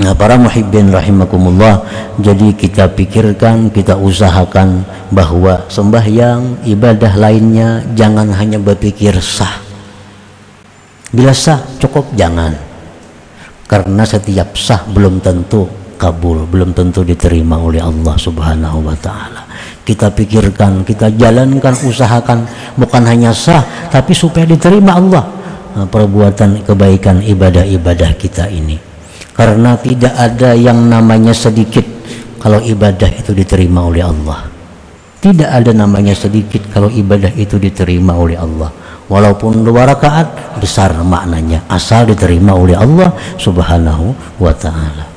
Nah, para muhibbin rahimakumullah, jadi kita pikirkan, kita usahakan bahwa sembahyang, ibadah lainnya jangan hanya berpikir sah. Bila sah cukup jangan. Karena setiap sah belum tentu kabul, belum tentu diterima oleh Allah Subhanahu wa taala. Kita pikirkan, kita jalankan, usahakan bukan hanya sah tapi supaya diterima Allah nah, perbuatan kebaikan ibadah-ibadah kita ini karena tidak ada yang namanya sedikit kalau ibadah itu diterima oleh Allah. Tidak ada namanya sedikit kalau ibadah itu diterima oleh Allah. Walaupun dua rakaat besar maknanya. Asal diterima oleh Allah subhanahu wa ta'ala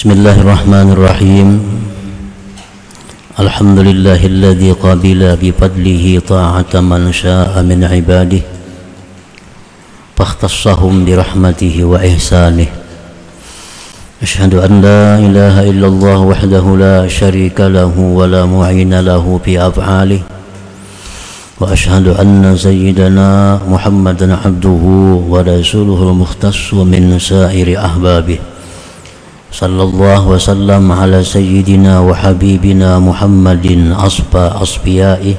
بسم الله الرحمن الرحيم الحمد لله الذي قبل بفضله طاعة من شاء من عباده فاختصهم برحمته وإحسانه أشهد أن لا إله إلا الله وحده لا شريك له ولا معين له في أفعاله وأشهد أن سيدنا محمدا عبده ورسوله المختص من سائر أحبابه صلى الله وسلم على سيدنا وحبيبنا محمد أصفى أصفيائه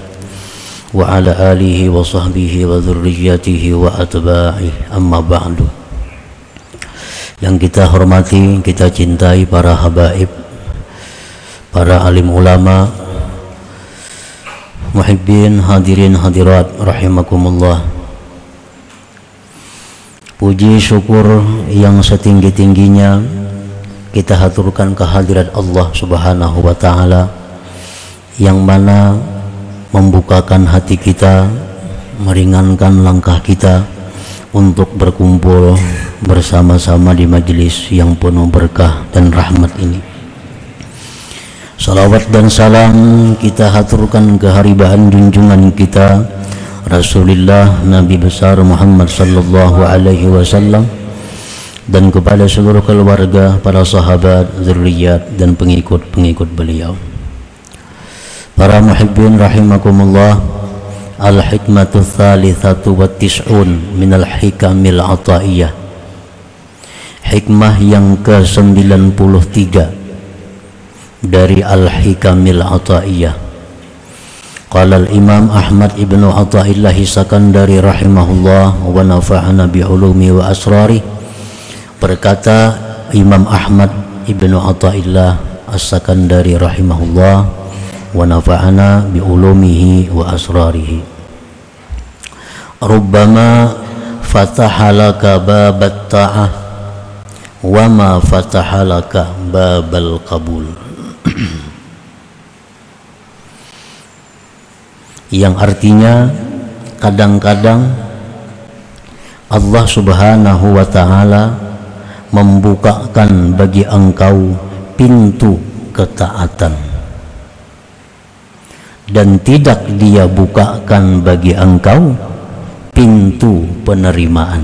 وعلى آله وصحبه وذريته وأتباعه أما بعد yang kita hormati, kita cintai para habaib, para alim ulama, muhibbin, hadirin, hadirat, rahimakumullah. Puji syukur yang setinggi-tingginya kita haturkan kehadirat Allah Subhanahu wa taala yang mana membukakan hati kita, meringankan langkah kita untuk berkumpul bersama-sama di majelis yang penuh berkah dan rahmat ini. Salawat dan salam kita haturkan keharibaan junjungan kita Rasulullah Nabi besar Muhammad sallallahu alaihi wasallam dan kepada seluruh keluarga, para sahabat, zuriat dan pengikut-pengikut beliau. Para muhibbin rahimakumullah, al-hikmatu thalithatu wa tis'un minal hikamil ataiyah. Hikmah yang ke-93 dari al-hikamil ataiyah. Qala al-Imam Ahmad ibnu Athaillah Sakandari rahimahullah wa nafa'ana bi ulumi wa asrari berkata Imam Ahmad Ibnu Athaillah As-Sakandari rahimahullah wa nafa'ana bi ulumihi wa asrarihi. Rubbama fataha laka babat ta'ah wa ma fataha laka babal qabul. Yang artinya kadang-kadang Allah Subhanahu wa taala membukakan bagi engkau pintu ketaatan. Dan tidak dia bukakan bagi engkau pintu penerimaan.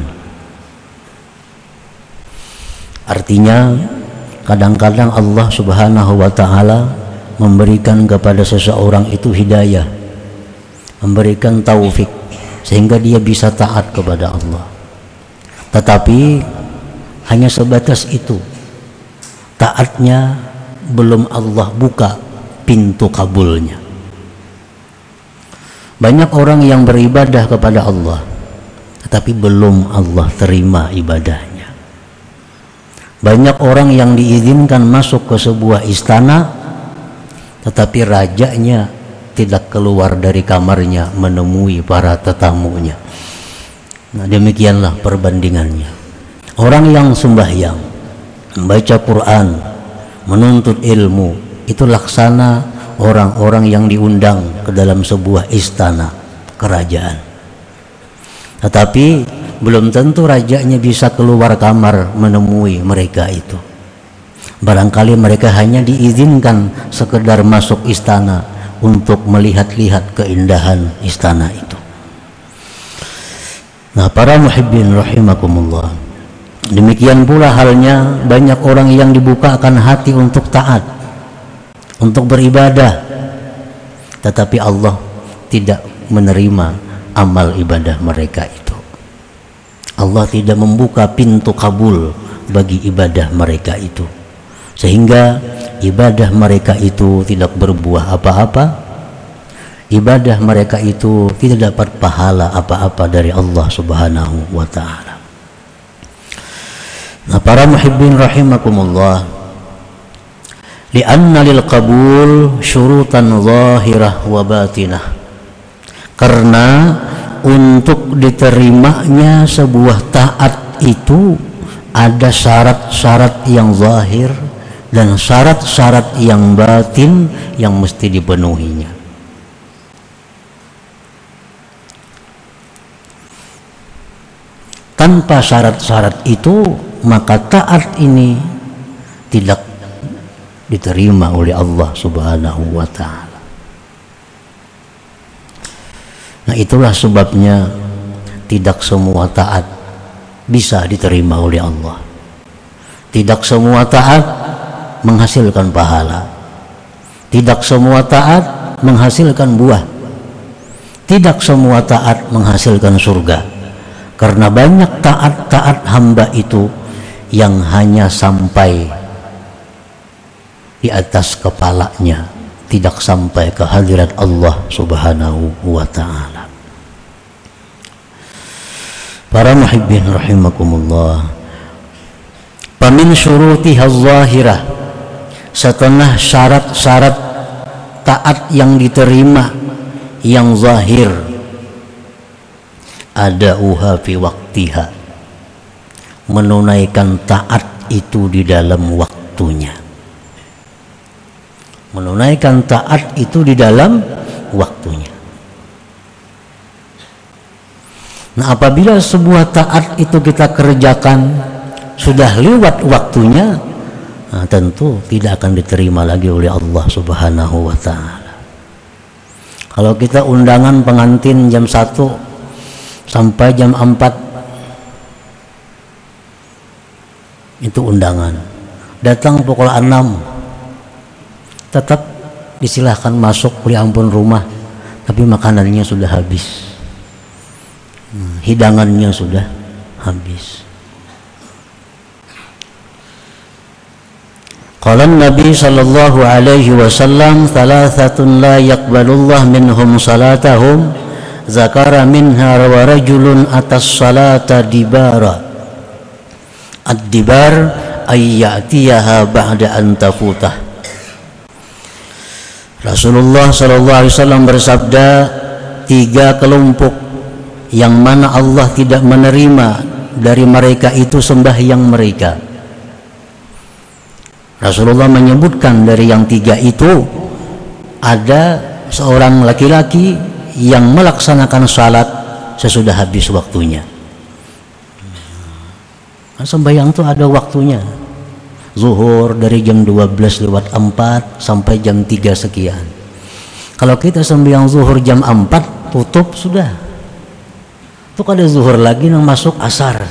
Artinya kadang-kadang Allah subhanahu wa ta'ala memberikan kepada seseorang itu hidayah memberikan taufik sehingga dia bisa taat kepada Allah. Tetapi hanya sebatas itu. Taatnya belum Allah buka pintu kabulnya. Banyak orang yang beribadah kepada Allah tetapi belum Allah terima ibadahnya. Banyak orang yang diizinkan masuk ke sebuah istana tetapi rajanya tidak keluar dari kamarnya menemui para tetamunya. Nah demikianlah perbandingannya Orang yang sembahyang, membaca Quran, menuntut ilmu, itu laksana orang-orang yang diundang ke dalam sebuah istana kerajaan. Tetapi belum tentu rajanya bisa keluar kamar menemui mereka itu. Barangkali mereka hanya diizinkan sekedar masuk istana untuk melihat-lihat keindahan istana itu. Nah, para muhibbin rahimakumullah. Demikian pula halnya banyak orang yang dibukakan hati untuk taat, untuk beribadah. Tetapi Allah tidak menerima amal ibadah mereka itu. Allah tidak membuka pintu kabul bagi ibadah mereka itu. Sehingga ibadah mereka itu tidak berbuah apa-apa. Ibadah mereka itu tidak dapat pahala apa-apa dari Allah Subhanahu wa taala. Nah, para muhibbin rahimakumullah. Lianna lil qabul syurutan zahirah wa batinah. Karena untuk diterimanya sebuah taat itu ada syarat-syarat yang zahir dan syarat-syarat yang batin yang mesti dipenuhinya. Tanpa syarat-syarat itu maka taat ini tidak diterima oleh Allah Subhanahu wa taala. Nah, itulah sebabnya tidak semua taat bisa diterima oleh Allah. Tidak semua taat menghasilkan pahala. Tidak semua taat menghasilkan buah. Tidak semua taat menghasilkan surga. Karena banyak taat-taat hamba itu yang hanya sampai di atas kepalanya tidak sampai ke hadirat Allah Subhanahu wa taala. Para muhibbin rahimakumullah. Pamin syurutiha zahirah setengah syarat-syarat taat yang diterima yang zahir ada uha fi waktiha. Menunaikan taat itu di dalam waktunya. Menunaikan taat itu di dalam waktunya. Nah apabila sebuah taat itu kita kerjakan sudah lewat waktunya nah, tentu tidak akan diterima lagi oleh Allah subhanahu wa ta'ala. Kalau kita undangan pengantin jam 1 sampai jam 4 itu undangan. Datang pukul 6 tetap disilahkan masuk beri ampun rumah. Tapi makanannya sudah habis. Hmm, hidangannya sudah habis. Qala Nabi sallallahu alaihi wasallam thalathatun la yaqbalullah minhum salatahum zakara minha wa rajulun atas salata dibara. Ad-dibar ayyatiyaha ba'da an tafutah. Rasulullah sallallahu alaihi wasallam bersabda tiga kelompok yang mana Allah tidak menerima dari mereka itu sembahyang mereka. Rasulullah menyebutkan dari yang tiga itu ada seorang laki-laki yang melaksanakan salat sesudah habis waktunya Kan sembahyang itu ada waktunya. Zuhur dari jam 12 lewat 4 sampai jam 3 sekian. Kalau kita sembahyang zuhur jam 4 tutup sudah. Itu ada zuhur lagi yang masuk asar.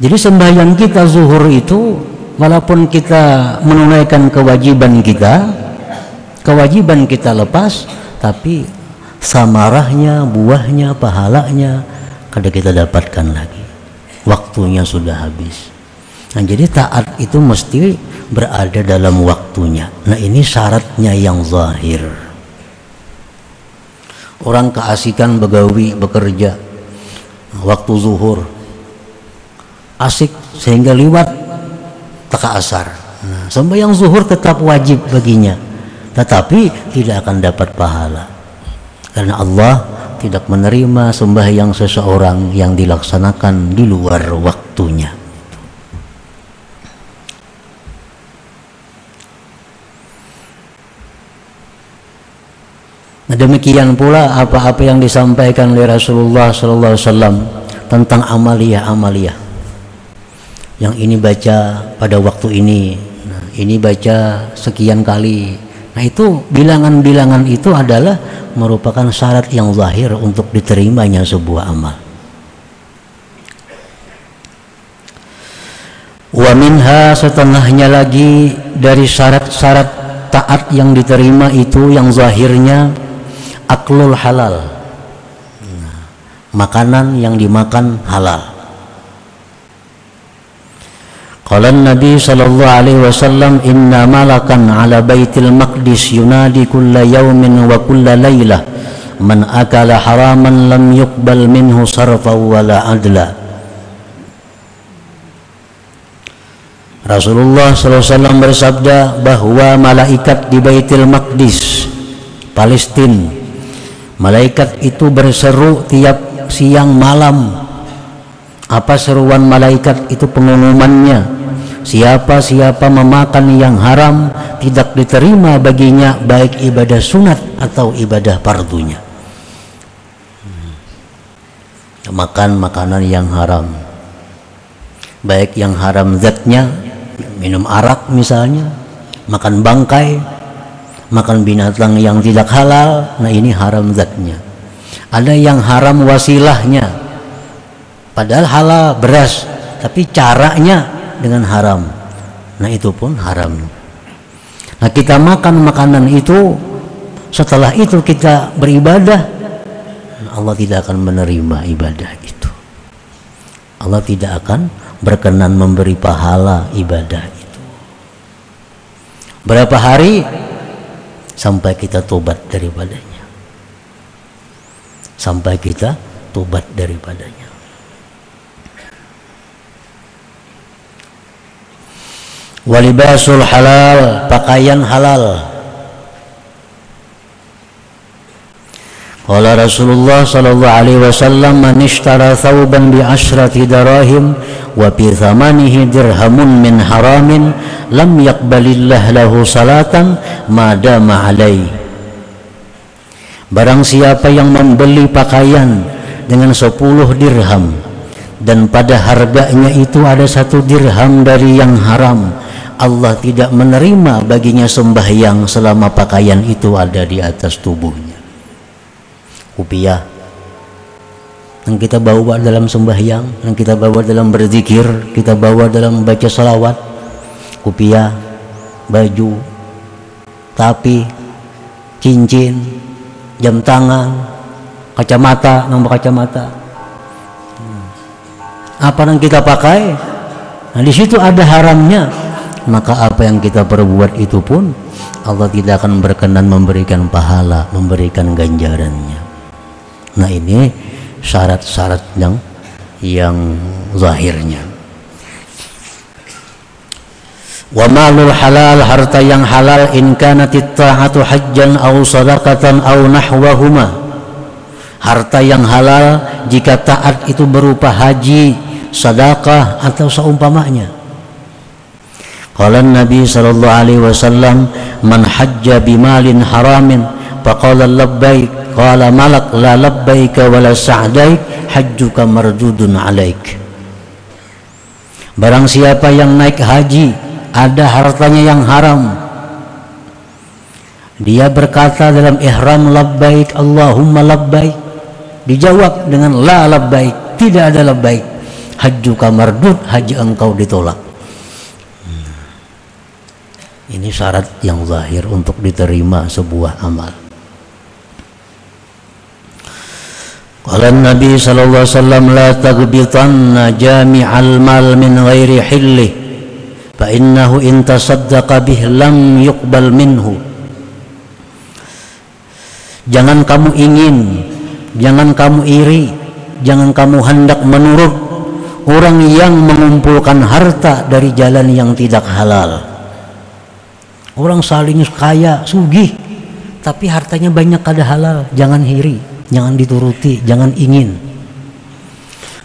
Jadi sembahyang kita zuhur itu walaupun kita menunaikan kewajiban kita, kewajiban kita lepas, tapi samarahnya, buahnya, pahalanya kada kita dapatkan lagi. Waktunya sudah habis. Nah jadi taat itu mesti berada dalam waktunya. Nah ini syaratnya yang zahir. Orang keasikan begawi bekerja waktu zuhur asik sehingga liwat teka asar. Nah, sembahyang zuhur tetap wajib baginya tetapi tidak akan dapat pahala. Karena Allah tidak menerima sembahyang seseorang yang dilaksanakan di luar waktunya. Nah, demikian pula apa-apa yang disampaikan oleh Rasulullah sallallahu tentang amalia-amalia. Yang ini baca pada waktu ini nah, ini baca sekian kali. Nah, itu bilangan-bilangan itu adalah merupakan syarat yang zahir untuk diterimanya sebuah amal. Wa minha setengahnya lagi dari syarat-syarat taat yang diterima itu yang zahirnya aklul halal nah, makanan yang dimakan halal Qala Nabi sallallahu alaihi wasallam inna malakan ala baitil maqdis yunadi kulla yawmin wa kulla laylah man akala haraman lam yuqbal minhu sarfa wala adla Rasulullah SAW bersabda bahwa malaikat di Baitul Maqdis Palestina Malaikat itu berseru tiap siang malam. Apa seruan malaikat itu pengumumannya? Siapa-siapa memakan yang haram tidak diterima baginya baik ibadah sunat atau ibadah pardunya. Makan makanan yang haram. Baik yang haram zatnya, minum arak misalnya, makan bangkai, makan binatang yang tidak halal nah ini haram zatnya ada yang haram wasilahnya padahal halal beras tapi caranya dengan haram. Nah itu pun haram. Nah kita makan makanan itu setelah itu kita beribadah Allah tidak akan menerima ibadah itu. Allah tidak akan berkenan memberi pahala ibadah itu. Berapa hari sampai kita tobat daripadanya? Sampai kita tobat daripadanya walibasul halal pakaian halal. Qala Rasulullah sallallahu alaihi wasallam man ishtara thawban bi ashrati darahim wa bi thamanihi dirhamun min haramin lam yaqbalillah lahu salatan ma dama alai. Barang siapa yang membeli pakaian dengan 10 dirham dan pada harganya itu ada satu dirham dari yang haram Allah tidak menerima baginya sembahyang selama pakaian itu ada di atas tubuhnya. Rupiah yang kita bawa dalam sembahyang yang kita bawa dalam berzikir kita bawa dalam baca salawat. Rupiah baju. Tapi cincin jam tangan kacamata nomor kacamata. Hmm. apa yang kita pakai? Nah di situ ada haramnya maka apa yang kita perbuat itu pun Allah tidak akan berkenan memberikan pahala memberikan ganjarannya Nah ini syarat-syarat yang yang zahirnya. Wa malul halal harta yang halal in kanat ta'atu hajjan aw sadaqatan aw nahwahuma. Harta yang halal jika taat itu berupa haji, sedekah atau seumpamanya. Qala Nabi sallallahu alaihi wasallam man hajja bimalin haramin faqala labbaik Qala malak la labbaika wa la sa'daik hajjuka mardudun alaik. Barang siapa yang naik haji ada hartanya yang haram. Dia berkata dalam ihram labbaik Allahumma labbaik. Dijawab dengan la labbaik, tidak ada labbaik. Hajjuka mardud, haji engkau ditolak. Syarat yang zahir untuk diterima sebuah amal. Qala Nabi sallallahu alaihi wasallam la taghbitanna jami'al mal min ghairi hilli fa innahu in tasaddaqa bih lam yuqbal minhu Jangan kamu ingin, jangan kamu iri, jangan kamu hendak menurut orang yang mengumpulkan harta dari jalan yang tidak halal. Orang saling kaya, sugih, tapi hartanya banyak kada halal, jangan iri jangan dituruti, jangan ingin.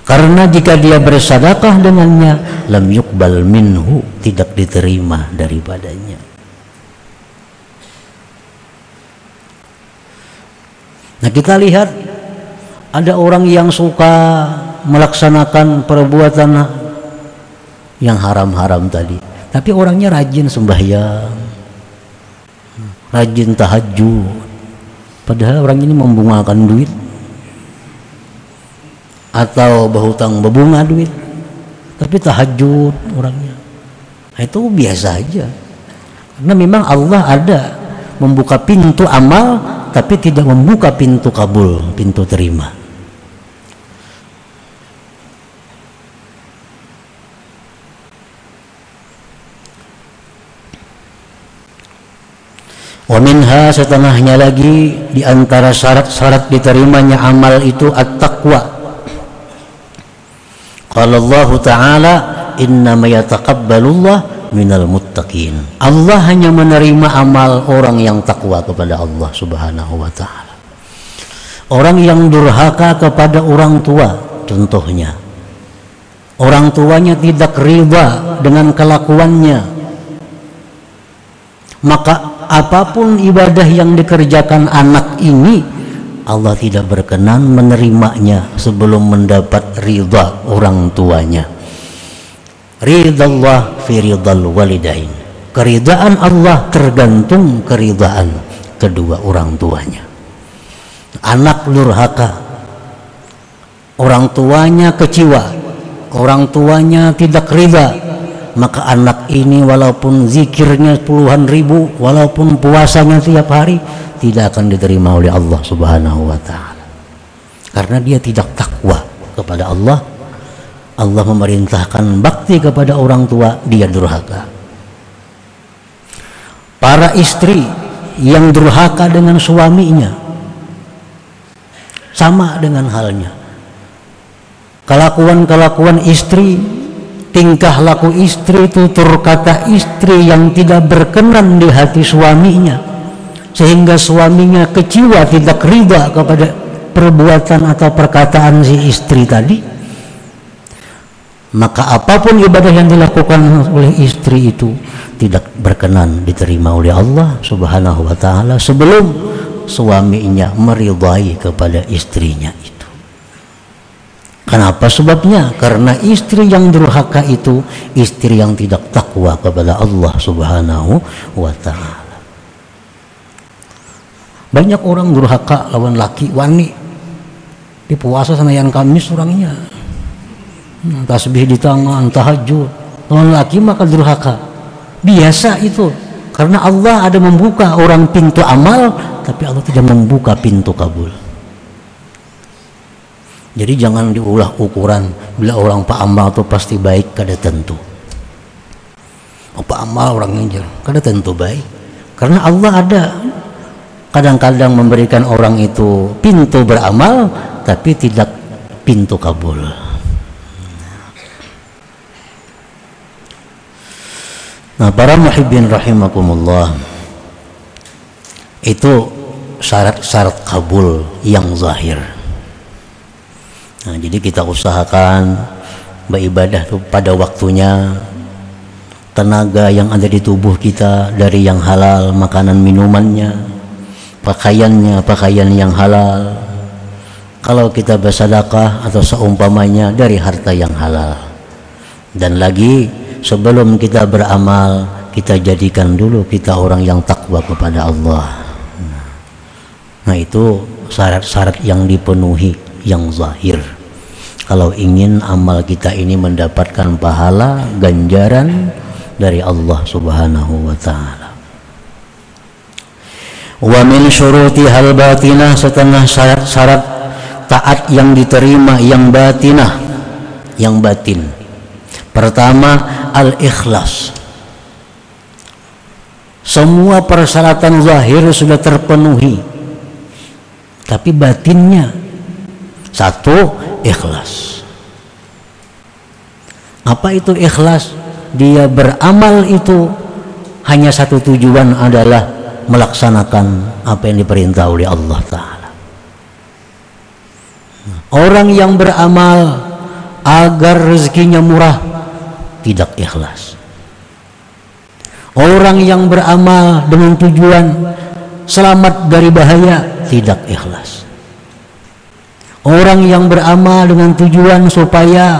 Karena jika dia bersadakah dengannya, lam yukbal minhu, tidak diterima daripadanya. Nah kita lihat ada orang yang suka melaksanakan perbuatan yang haram-haram tadi. Tapi orangnya rajin sembahyang, rajin tahajud. Padahal orang ini membungakan duit atau berhutang berbunga duit. Tapi tahajud orangnya. Nah, itu biasa aja. Karena memang Allah ada membuka pintu amal tapi tidak membuka pintu kabul, pintu terima. Waminha setengahnya lagi di antara syarat-syarat diterimanya amal itu at-taqwa. Qala Allah Ta'ala innama yataqabbalullah minal muttaqin. Allah hanya menerima amal orang yang takwa kepada Allah Subhanahu wa taala. Orang yang durhaka kepada orang tua contohnya. Orang tuanya tidak riba dengan kelakuannya. Maka apa pun ibadah yang dikerjakan anak ini Allah tidak berkenan menerimanya sebelum mendapat ridha orang tuanya. Ridallah fi ridal walidain. Keridaan Allah tergantung keridaan kedua orang tuanya. Anak durhaka orang tuanya kecewa orang tuanya tidak ridha maka anak ini walaupun zikirnya puluhan ribu walaupun puasanya tiap hari tidak akan diterima oleh Allah subhanahu wa ta'ala. Karena dia tidak takwa kepada Allah Allah memerintahkan bakti kepada orang tua dia durhaka. Para istri yang durhaka dengan suaminya sama dengan halnya. Kelakuan-kelakuan istri tingkah laku istri tutur kata istri yang tidak berkenan di hati suaminya. Sehingga suaminya kecewa tidak riba kepada perbuatan atau perkataan si istri tadi. Maka apa pun ibadah yang dilakukan oleh istri itu tidak berkenan diterima oleh Allah subhanahu wa ta'ala sebelum suaminya meridai kepada istrinya. itu Kenapa sebabnya? Karena istri yang durhaka itu istri yang tidak takwa kepada Allah Subhanahu wa taala. Banyak orang durhaka lawan laki wani. Di puasa yang Kamis orangnya. Hmm, tasbih di tangan, tahajud. Lawan laki maka durhaka. Biasa itu. Karena Allah ada membuka orang pintu amal, tapi Allah tidak membuka pintu kabul. Jadi jangan diulah ukuran bila orang Pak Amal itu pasti baik kada tentu. Oh, Pak Amal orangnya kada tentu baik. Karena Allah ada kadang-kadang memberikan orang itu pintu beramal tapi tidak pintu kabul. Nah, para muhibbin rahimakumullah itu syarat-syarat kabul yang zahir Nah, jadi kita usahakan beribadah tuh pada waktunya. Tenaga yang ada di tubuh kita dari yang halal makanan minumannya pakaiannya pakaian yang halal. Kalau kita bersedekah atau seumpamanya dari harta yang halal. Dan lagi sebelum kita beramal kita jadikan dulu kita orang yang takwa kepada Allah. Nah itu syarat-syarat yang dipenuhi yang zahir kalau ingin amal kita ini mendapatkan pahala ganjaran dari Allah Subhanahu wa taala. Wa min syuruti hal batinah setengah syarat-syarat taat yang diterima yang batinah yang batin. Pertama al-ikhlas. Semua persyaratan zahir sudah terpenuhi. Tapi batinnya satu ikhlas. Apa itu ikhlas? Dia beramal itu hanya satu tujuan adalah melaksanakan apa yang diperintah oleh Allah Ta'ala. Orang yang beramal agar rezekinya murah tidak ikhlas. Orang yang beramal dengan tujuan selamat dari bahaya tidak ikhlas orang yang beramal dengan tujuan supaya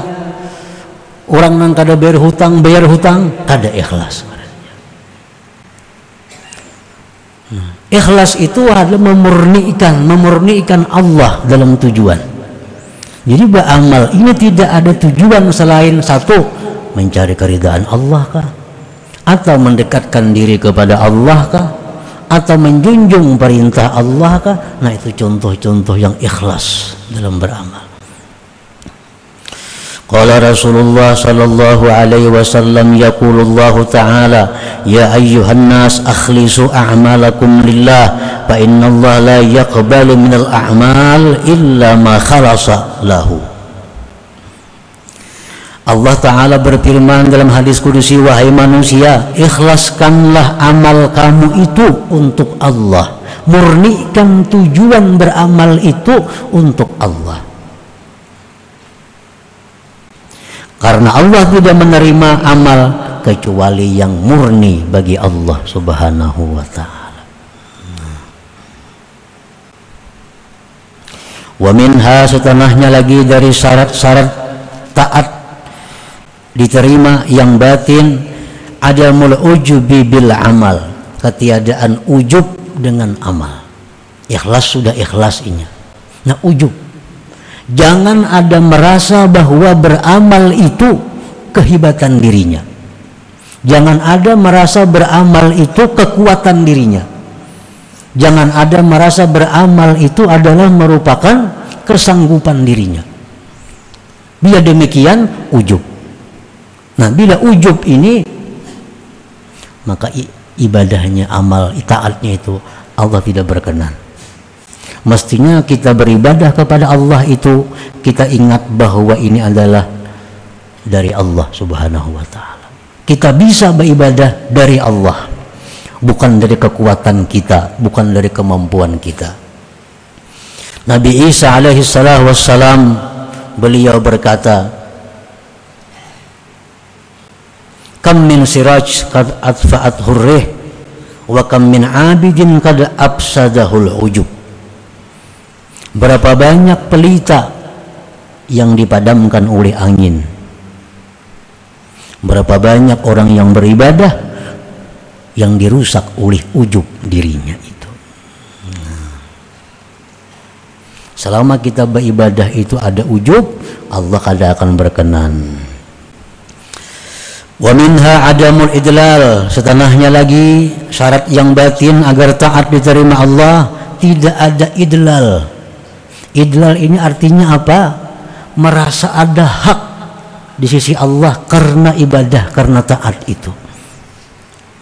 orang nang kada bayar hutang bayar hutang kada ikhlas. Nah, ikhlas itu adalah memurnikan memurnikan Allah dalam tujuan. Jadi beramal ini tidak ada tujuan selain satu mencari keridhaan Allah kah? Atau mendekatkan diri kepada Allah kah atau menjunjung perintah Allah kah? Nah itu contoh-contoh yang ikhlas dalam beramal. Qala Rasulullah sallallahu alaihi wasallam yaqulu Allah taala ya ayyuhan nas akhlisu a'malakum lillah fa inna Allah la yaqbalu minal a'mal illa ma khalasa lahu Allah Ta'ala berfirman dalam hadis kudusi Wahai manusia Ikhlaskanlah amal kamu itu untuk Allah. Murnikan tujuan beramal itu untuk Allah. Karena Allah tidak menerima amal Kecuali yang murni bagi Allah Subhanahu wa ta'ala. Wa minha setanahnya lagi dari syarat-syarat diterima yang batin ada mul ujubi bil amal ketiadaan ujub dengan amal. Ikhlas sudah ikhlas ini. Nah ujub. Jangan ada merasa bahwa beramal itu kehebatan dirinya. Jangan ada merasa beramal itu kekuatan dirinya. Jangan ada merasa beramal itu adalah merupakan kesanggupan dirinya. Biar demikian ujub Nah, bila ujub ini maka ibadahnya, amal, taatnya itu Allah tidak berkenan. Mestinya kita beribadah kepada Allah itu kita ingat bahwa ini adalah dari Allah Subhanahu wa taala. Kita bisa beribadah dari Allah, bukan dari kekuatan kita, bukan dari kemampuan kita. Nabi Isa alaihi wassalam beliau berkata, kam min siraj kad atfa'at hurrih wa kam min abidin kad absadahul ujub. Berapa banyak pelita yang dipadamkan oleh angin. Berapa banyak orang yang beribadah yang dirusak oleh ujub dirinya itu. Selama kita beribadah itu ada ujub Allah kada akan berkenan Wa minha adamul idlal setanahnya lagi syarat yang batin agar taat diterima Allah tidak ada idlal. Idlal ini artinya apa? Merasa ada hak di sisi Allah karena ibadah, karena taat itu.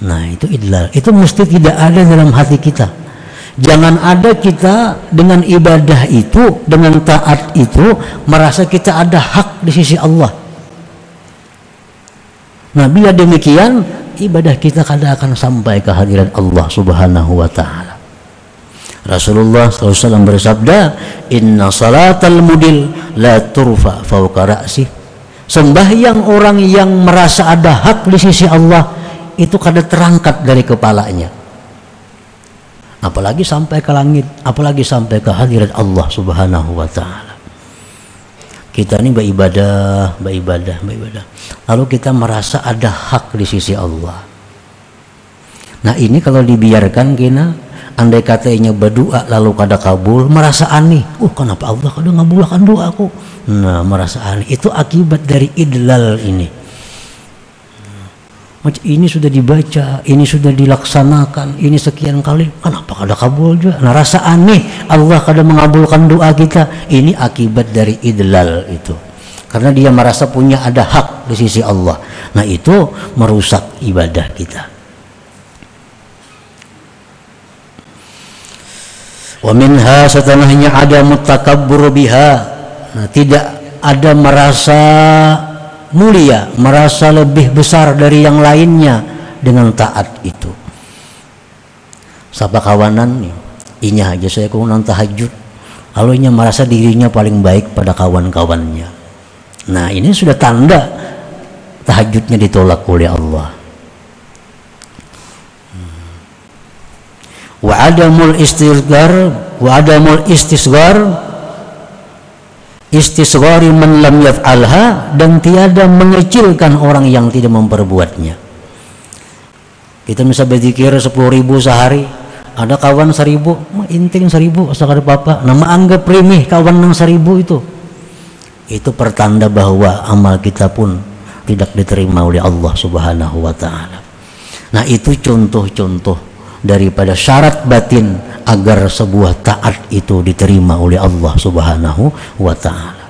Nah, itu idlal. Itu mesti tidak ada dalam hati kita. Jangan ada kita dengan ibadah itu, dengan taat itu merasa kita ada hak di sisi Allah Nah bila demikian ibadah kita kadang akan sampai ke hadirat Allah subhanahu wa ta'ala. Rasulullah SAW bersabda Inna salatal mudil la turfa fauqa ra'si. Sembahyang orang yang merasa ada hak di sisi Allah Itu kada terangkat dari kepalanya. Apalagi sampai ke langit Apalagi sampai ke hadirat Allah subhanahu wa ta'ala kita ini beribadah, beribadah, beribadah. Lalu kita merasa ada hak di sisi Allah. Nah ini kalau dibiarkan kina, andai katanya berdoa lalu kada kabul, merasa aneh. Oh kenapa Allah kada ngabulkan doaku? Nah merasa aneh. Itu akibat dari idlal ini ini sudah dibaca, ini sudah dilaksanakan, ini sekian kali, kenapa kada kabul juga? Nah rasa aneh Allah kada mengabulkan doa kita, ini akibat dari idlal itu. Karena dia merasa punya ada hak di sisi Allah. Nah itu merusak ibadah kita. Wa minha setelahnya ada mutakabbur biha. Nah, tidak ada merasa mulia, merasa lebih besar dari yang lainnya dengan taat itu. Sapa kawanan nih, inya aja saya kurang tahajud. Lalu inya merasa dirinya paling baik pada kawan-kawannya. Nah ini sudah tanda tahajudnya ditolak oleh Allah. Wa adamul istighfar wa adamul istisghar istisghari man lam yaf'alha dan tiada mengecilkan orang yang tidak memperbuatnya. Kita bisa berzikir sepuluh ribu sehari. Ada kawan seribu inting seribu asal ada papa. Nama anggap remeh kawan yang seribu itu. Itu pertanda bahwa amal kita pun tidak diterima oleh Allah subhanahu wa ta'ala. Nah itu contoh-contoh daripada syarat batin agar sebuah taat itu diterima oleh Allah Subhanahu wa taala.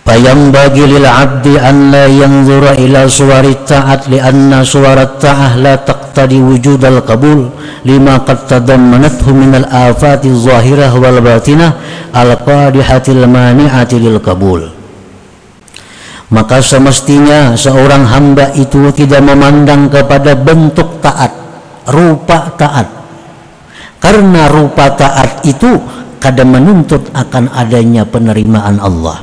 Bayang bagi lil abdi an la yanzura ila suwari ta'at li anna suwara ta'ah la taqtadi wujud al qabul lima qad tadammanathu min al afati zahirah wal batinah al qadihatil mani'ati lil qabul maka semestinya seorang hamba itu tidak memandang kepada bentuk taat rupa taat. Karena rupa taat itu kadang menuntut akan adanya penerimaan Allah.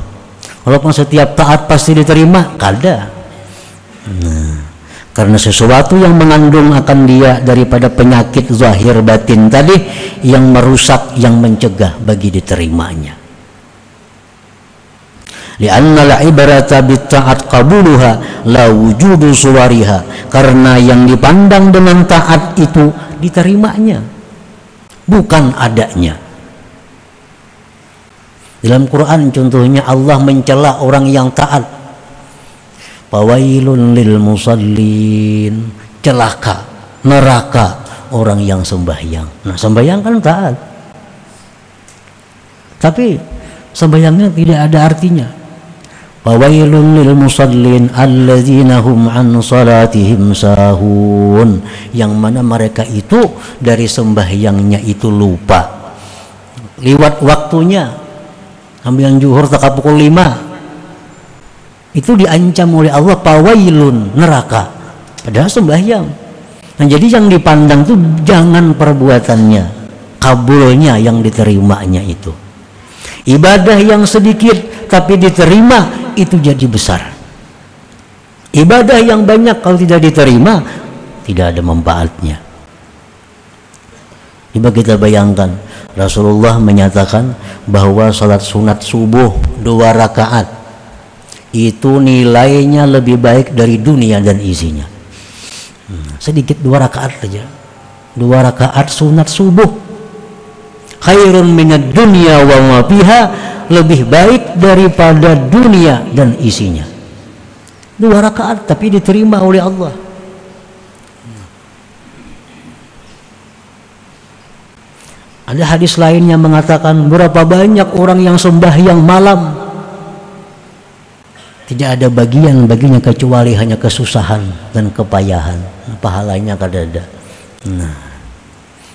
Walaupun setiap taat pasti diterima kada. Nah, karena sesuatu yang mengandung akan dia daripada penyakit zahir batin tadi yang merusak yang mencegah bagi diterimanya. Lianna la ibarata bitta'at qabuluha la wujudu suwariha karena yang dipandang dengan taat itu diterimanya bukan adanya dalam Quran contohnya Allah mencela orang yang taat. Pawailun lil musallin. Celaka, neraka orang yang sembahyang. Nah, sembahyang kan taat. Tapi sembahyangnya tidak ada artinya. Lil musallin alladzina hum an salatihim sahun. Yang mana mereka itu dari sembahyangnya itu lupa. Liwat waktunya. Ambilan juhur tak pukul lima. Itu diancam oleh Allah pawailun neraka. Padahal sembahyang. Nah jadi yang dipandang itu jangan perbuatannya. Kabulnya yang diterimanya itu ibadah yang sedikit tapi diterima itu jadi besar ibadah yang banyak kalau tidak diterima tidak ada manfaatnya coba kita bayangkan Rasulullah menyatakan bahwa salat sunat subuh dua rakaat itu nilainya lebih baik dari dunia dan isinya. Hmm, sedikit dua rakaat saja. Dua rakaat sunat subuh. Khairun minad dunia wa ma fiha lebih baik daripada dunia dan isinya. Dua rakaat tapi diterima oleh Allah. Ada hadis lain yang mengatakan berapa banyak orang yang sembahyang malam tidak ada bagian baginya kecuali hanya kesusahan dan kepayahan. Pahalanya kada ada. Nah,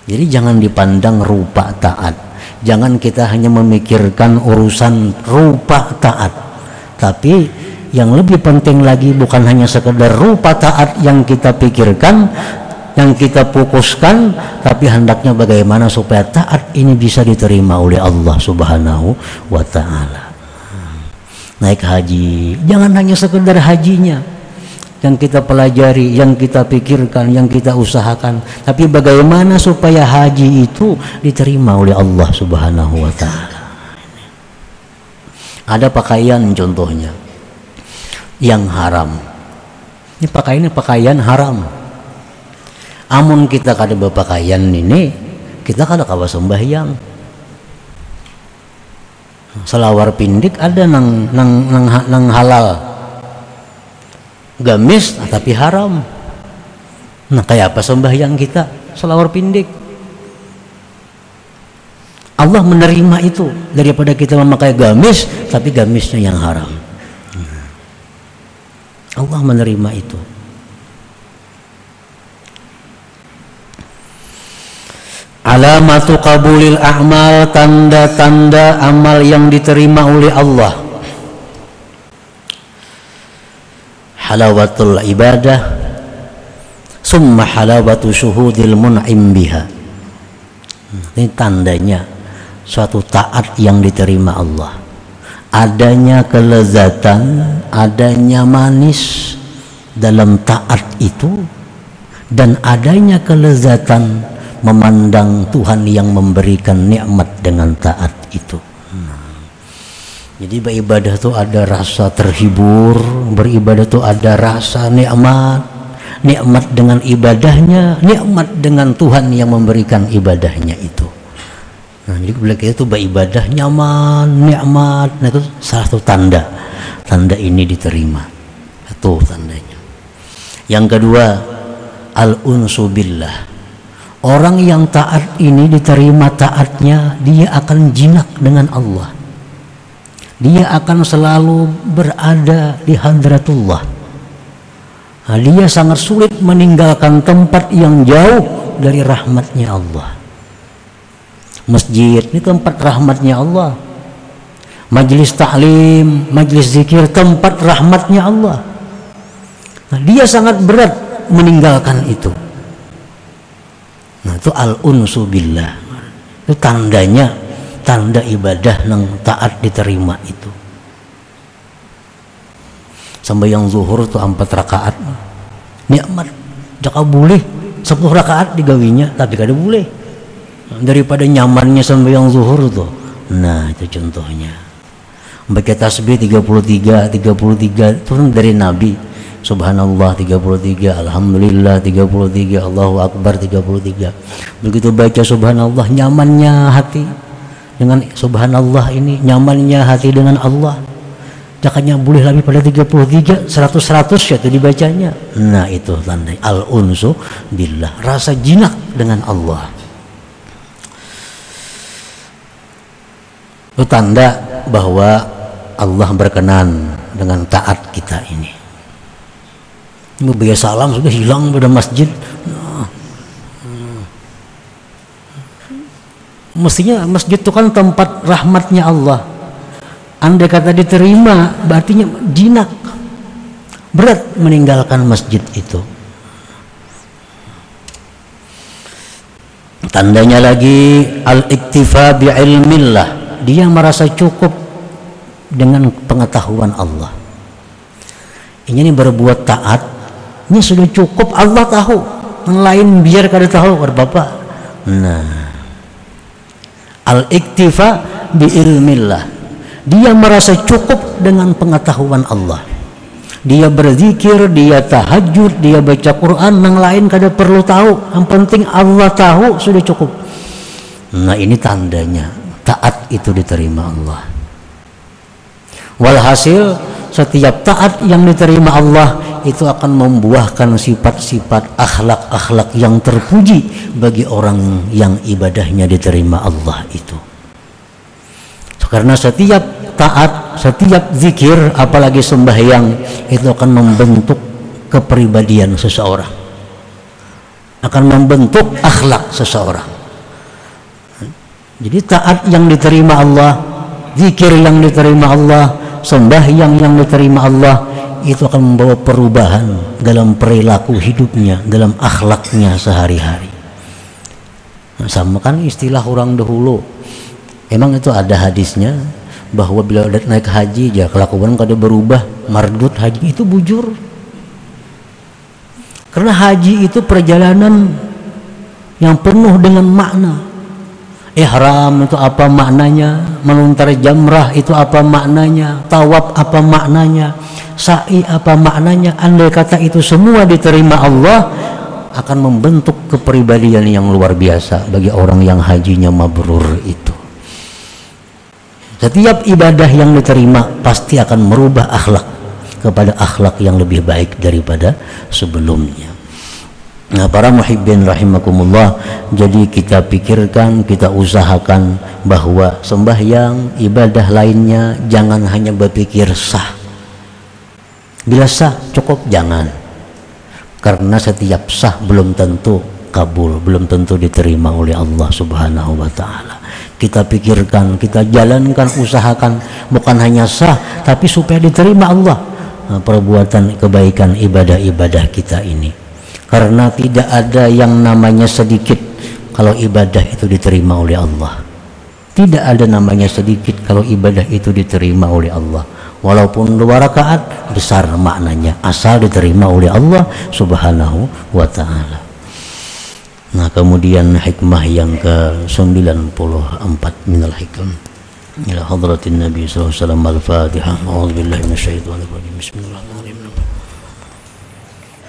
jadi jangan dipandang rupa taat. Jangan kita hanya memikirkan urusan rupa taat. Tapi yang lebih penting lagi bukan hanya sekedar rupa taat yang kita pikirkan, yang kita fokuskan tapi hendaknya bagaimana supaya taat ini bisa diterima oleh Allah Subhanahu wa taala. Naik haji, jangan hanya sekedar hajinya yang kita pelajari, yang kita pikirkan, yang kita usahakan, tapi bagaimana supaya haji itu diterima oleh Allah Subhanahu wa taala. Ada pakaian contohnya yang haram. Ini pakaian pakaian haram amun kita kada berpakaian ini kita kada kawa sembahyang selawar pindik ada nang nang nang, nang halal gamis tapi haram. Nah kayak apa sembahyang kita? Selawar pindik. Allah menerima itu daripada kita memakai gamis tapi gamisnya yang haram. Allah menerima itu. Alamatu kabulil amal tanda-tanda amal yang diterima oleh Allah. Halawatul ibadah summa halawatu syuhudil mun'im biha. Ini tandanya suatu taat yang diterima Allah. Adanya kelezatan, adanya manis dalam taat itu dan adanya kelezatan memandang Tuhan yang memberikan nikmat dengan taat itu. Hmm. Jadi beribadah tuh ada rasa terhibur beribadah tuh ada rasa nikmat. Nikmat dengan ibadahnya nikmat dengan Tuhan yang memberikan ibadahnya itu. Nah jadi bila kita tuh beribadah nyaman nikmat nah itu salah satu tanda. Tanda ini diterima. Itu tandanya. Yang kedua al unsubillah Orang yang taat ini diterima taatnya, dia akan jinak dengan Allah. Dia akan selalu berada di hadratullah. Nah, dia sangat sulit meninggalkan tempat yang jauh dari rahmatnya Allah. Masjid ini tempat rahmatnya Allah. Majlis taklim, majlis zikir tempat rahmatnya Allah. Nah, dia sangat berat meninggalkan itu. Nah, itu al-unsu billah. Itu tandanya tanda ibadah yang taat diterima itu. Sampai yang zuhur itu empat rakaat. Nikmat. Jaka boleh sepuluh rakaat digawinya tapi kada boleh. Daripada nyamannya sampai yang zuhur tuh. Nah, itu contohnya. Baca tasbih 33, 33 itu dari Nabi Subhanallah 33 Alhamdulillah 33 Allahu Akbar 33 begitu baca Subhanallah nyamannya hati dengan Subhanallah ini nyamannya hati dengan Allah. Jakanya boleh lebih pada 33 100 100 ya itu dibacanya. Nah itu tanda al-unsu billah. Rasa jinak dengan Allah. Itu tanda bahwa Allah berkenan dengan taat kita ini. Biasa salam sudah hilang pada masjid mestinya masjid itu kan tempat rahmatnya Allah. Andai kata diterima berarti jinak. Berat meninggalkan masjid itu. Tandanya lagi al-iktifa bi'ilmillah. Dia merasa cukup dengan pengetahuan Allah. Ini berbuat taat ini sudah cukup. Allah tahu. Yang lain biar kada tahu bapak. Nah al iktifa bi ilmillah dia merasa cukup dengan pengetahuan Allah dia berzikir, dia tahajud, dia baca Quran, yang lain kada perlu tahu. Yang penting Allah tahu sudah cukup. Nah ini tandanya taat itu diterima Allah. Walhasil setiap taat yang diterima Allah itu akan membuahkan sifat-sifat akhlak-akhlak yang terpuji bagi orang yang ibadahnya diterima Allah itu. Karena setiap taat, setiap zikir, apalagi sembahyang itu akan membentuk kepribadian seseorang. Akan membentuk akhlak seseorang. Jadi taat yang diterima Allah, zikir yang diterima Allah, sembahyang yang diterima Allah itu akan membawa perubahan dalam perilaku hidupnya, dalam akhlaknya sehari-hari. Nah, sama kan istilah orang dahulu. Emang itu ada hadisnya bahwa bila naik haji ya kelakuan kada berubah, mardut haji itu bujur. Karena haji itu perjalanan yang penuh dengan makna ihram itu apa maknanya? Melontar jamrah itu apa maknanya? Tawaf apa maknanya? Sa'i apa maknanya? Andai kata itu semua diterima Allah akan membentuk kepribadian yang luar biasa bagi orang yang hajinya mabrur itu. Setiap ibadah yang diterima pasti akan merubah akhlak kepada akhlak yang lebih baik daripada sebelumnya Nah, para muhibbin rahimakumullah, jadi kita pikirkan, kita usahakan bahwa sembahyang, ibadah lainnya jangan hanya berpikir sah. Bila sah cukup jangan. Karena setiap sah belum tentu kabul, belum tentu diterima oleh Allah Subhanahu wa taala. Kita pikirkan, kita jalankan, usahakan bukan hanya sah tapi supaya diterima Allah nah, perbuatan kebaikan ibadah-ibadah kita ini karena tidak ada yang namanya sedikit kalau ibadah itu diterima oleh Allah. Tidak ada namanya sedikit kalau ibadah itu diterima oleh Allah. Walaupun dua rakaat besar maknanya. Asal diterima oleh Allah subhanahu wa ta'ala. Nah kemudian hikmah yang ke 94 minal hikam. Ila hadratin nabi sallallahu alaihi wasallam al-fatihah bismillahirrahmanirrahim.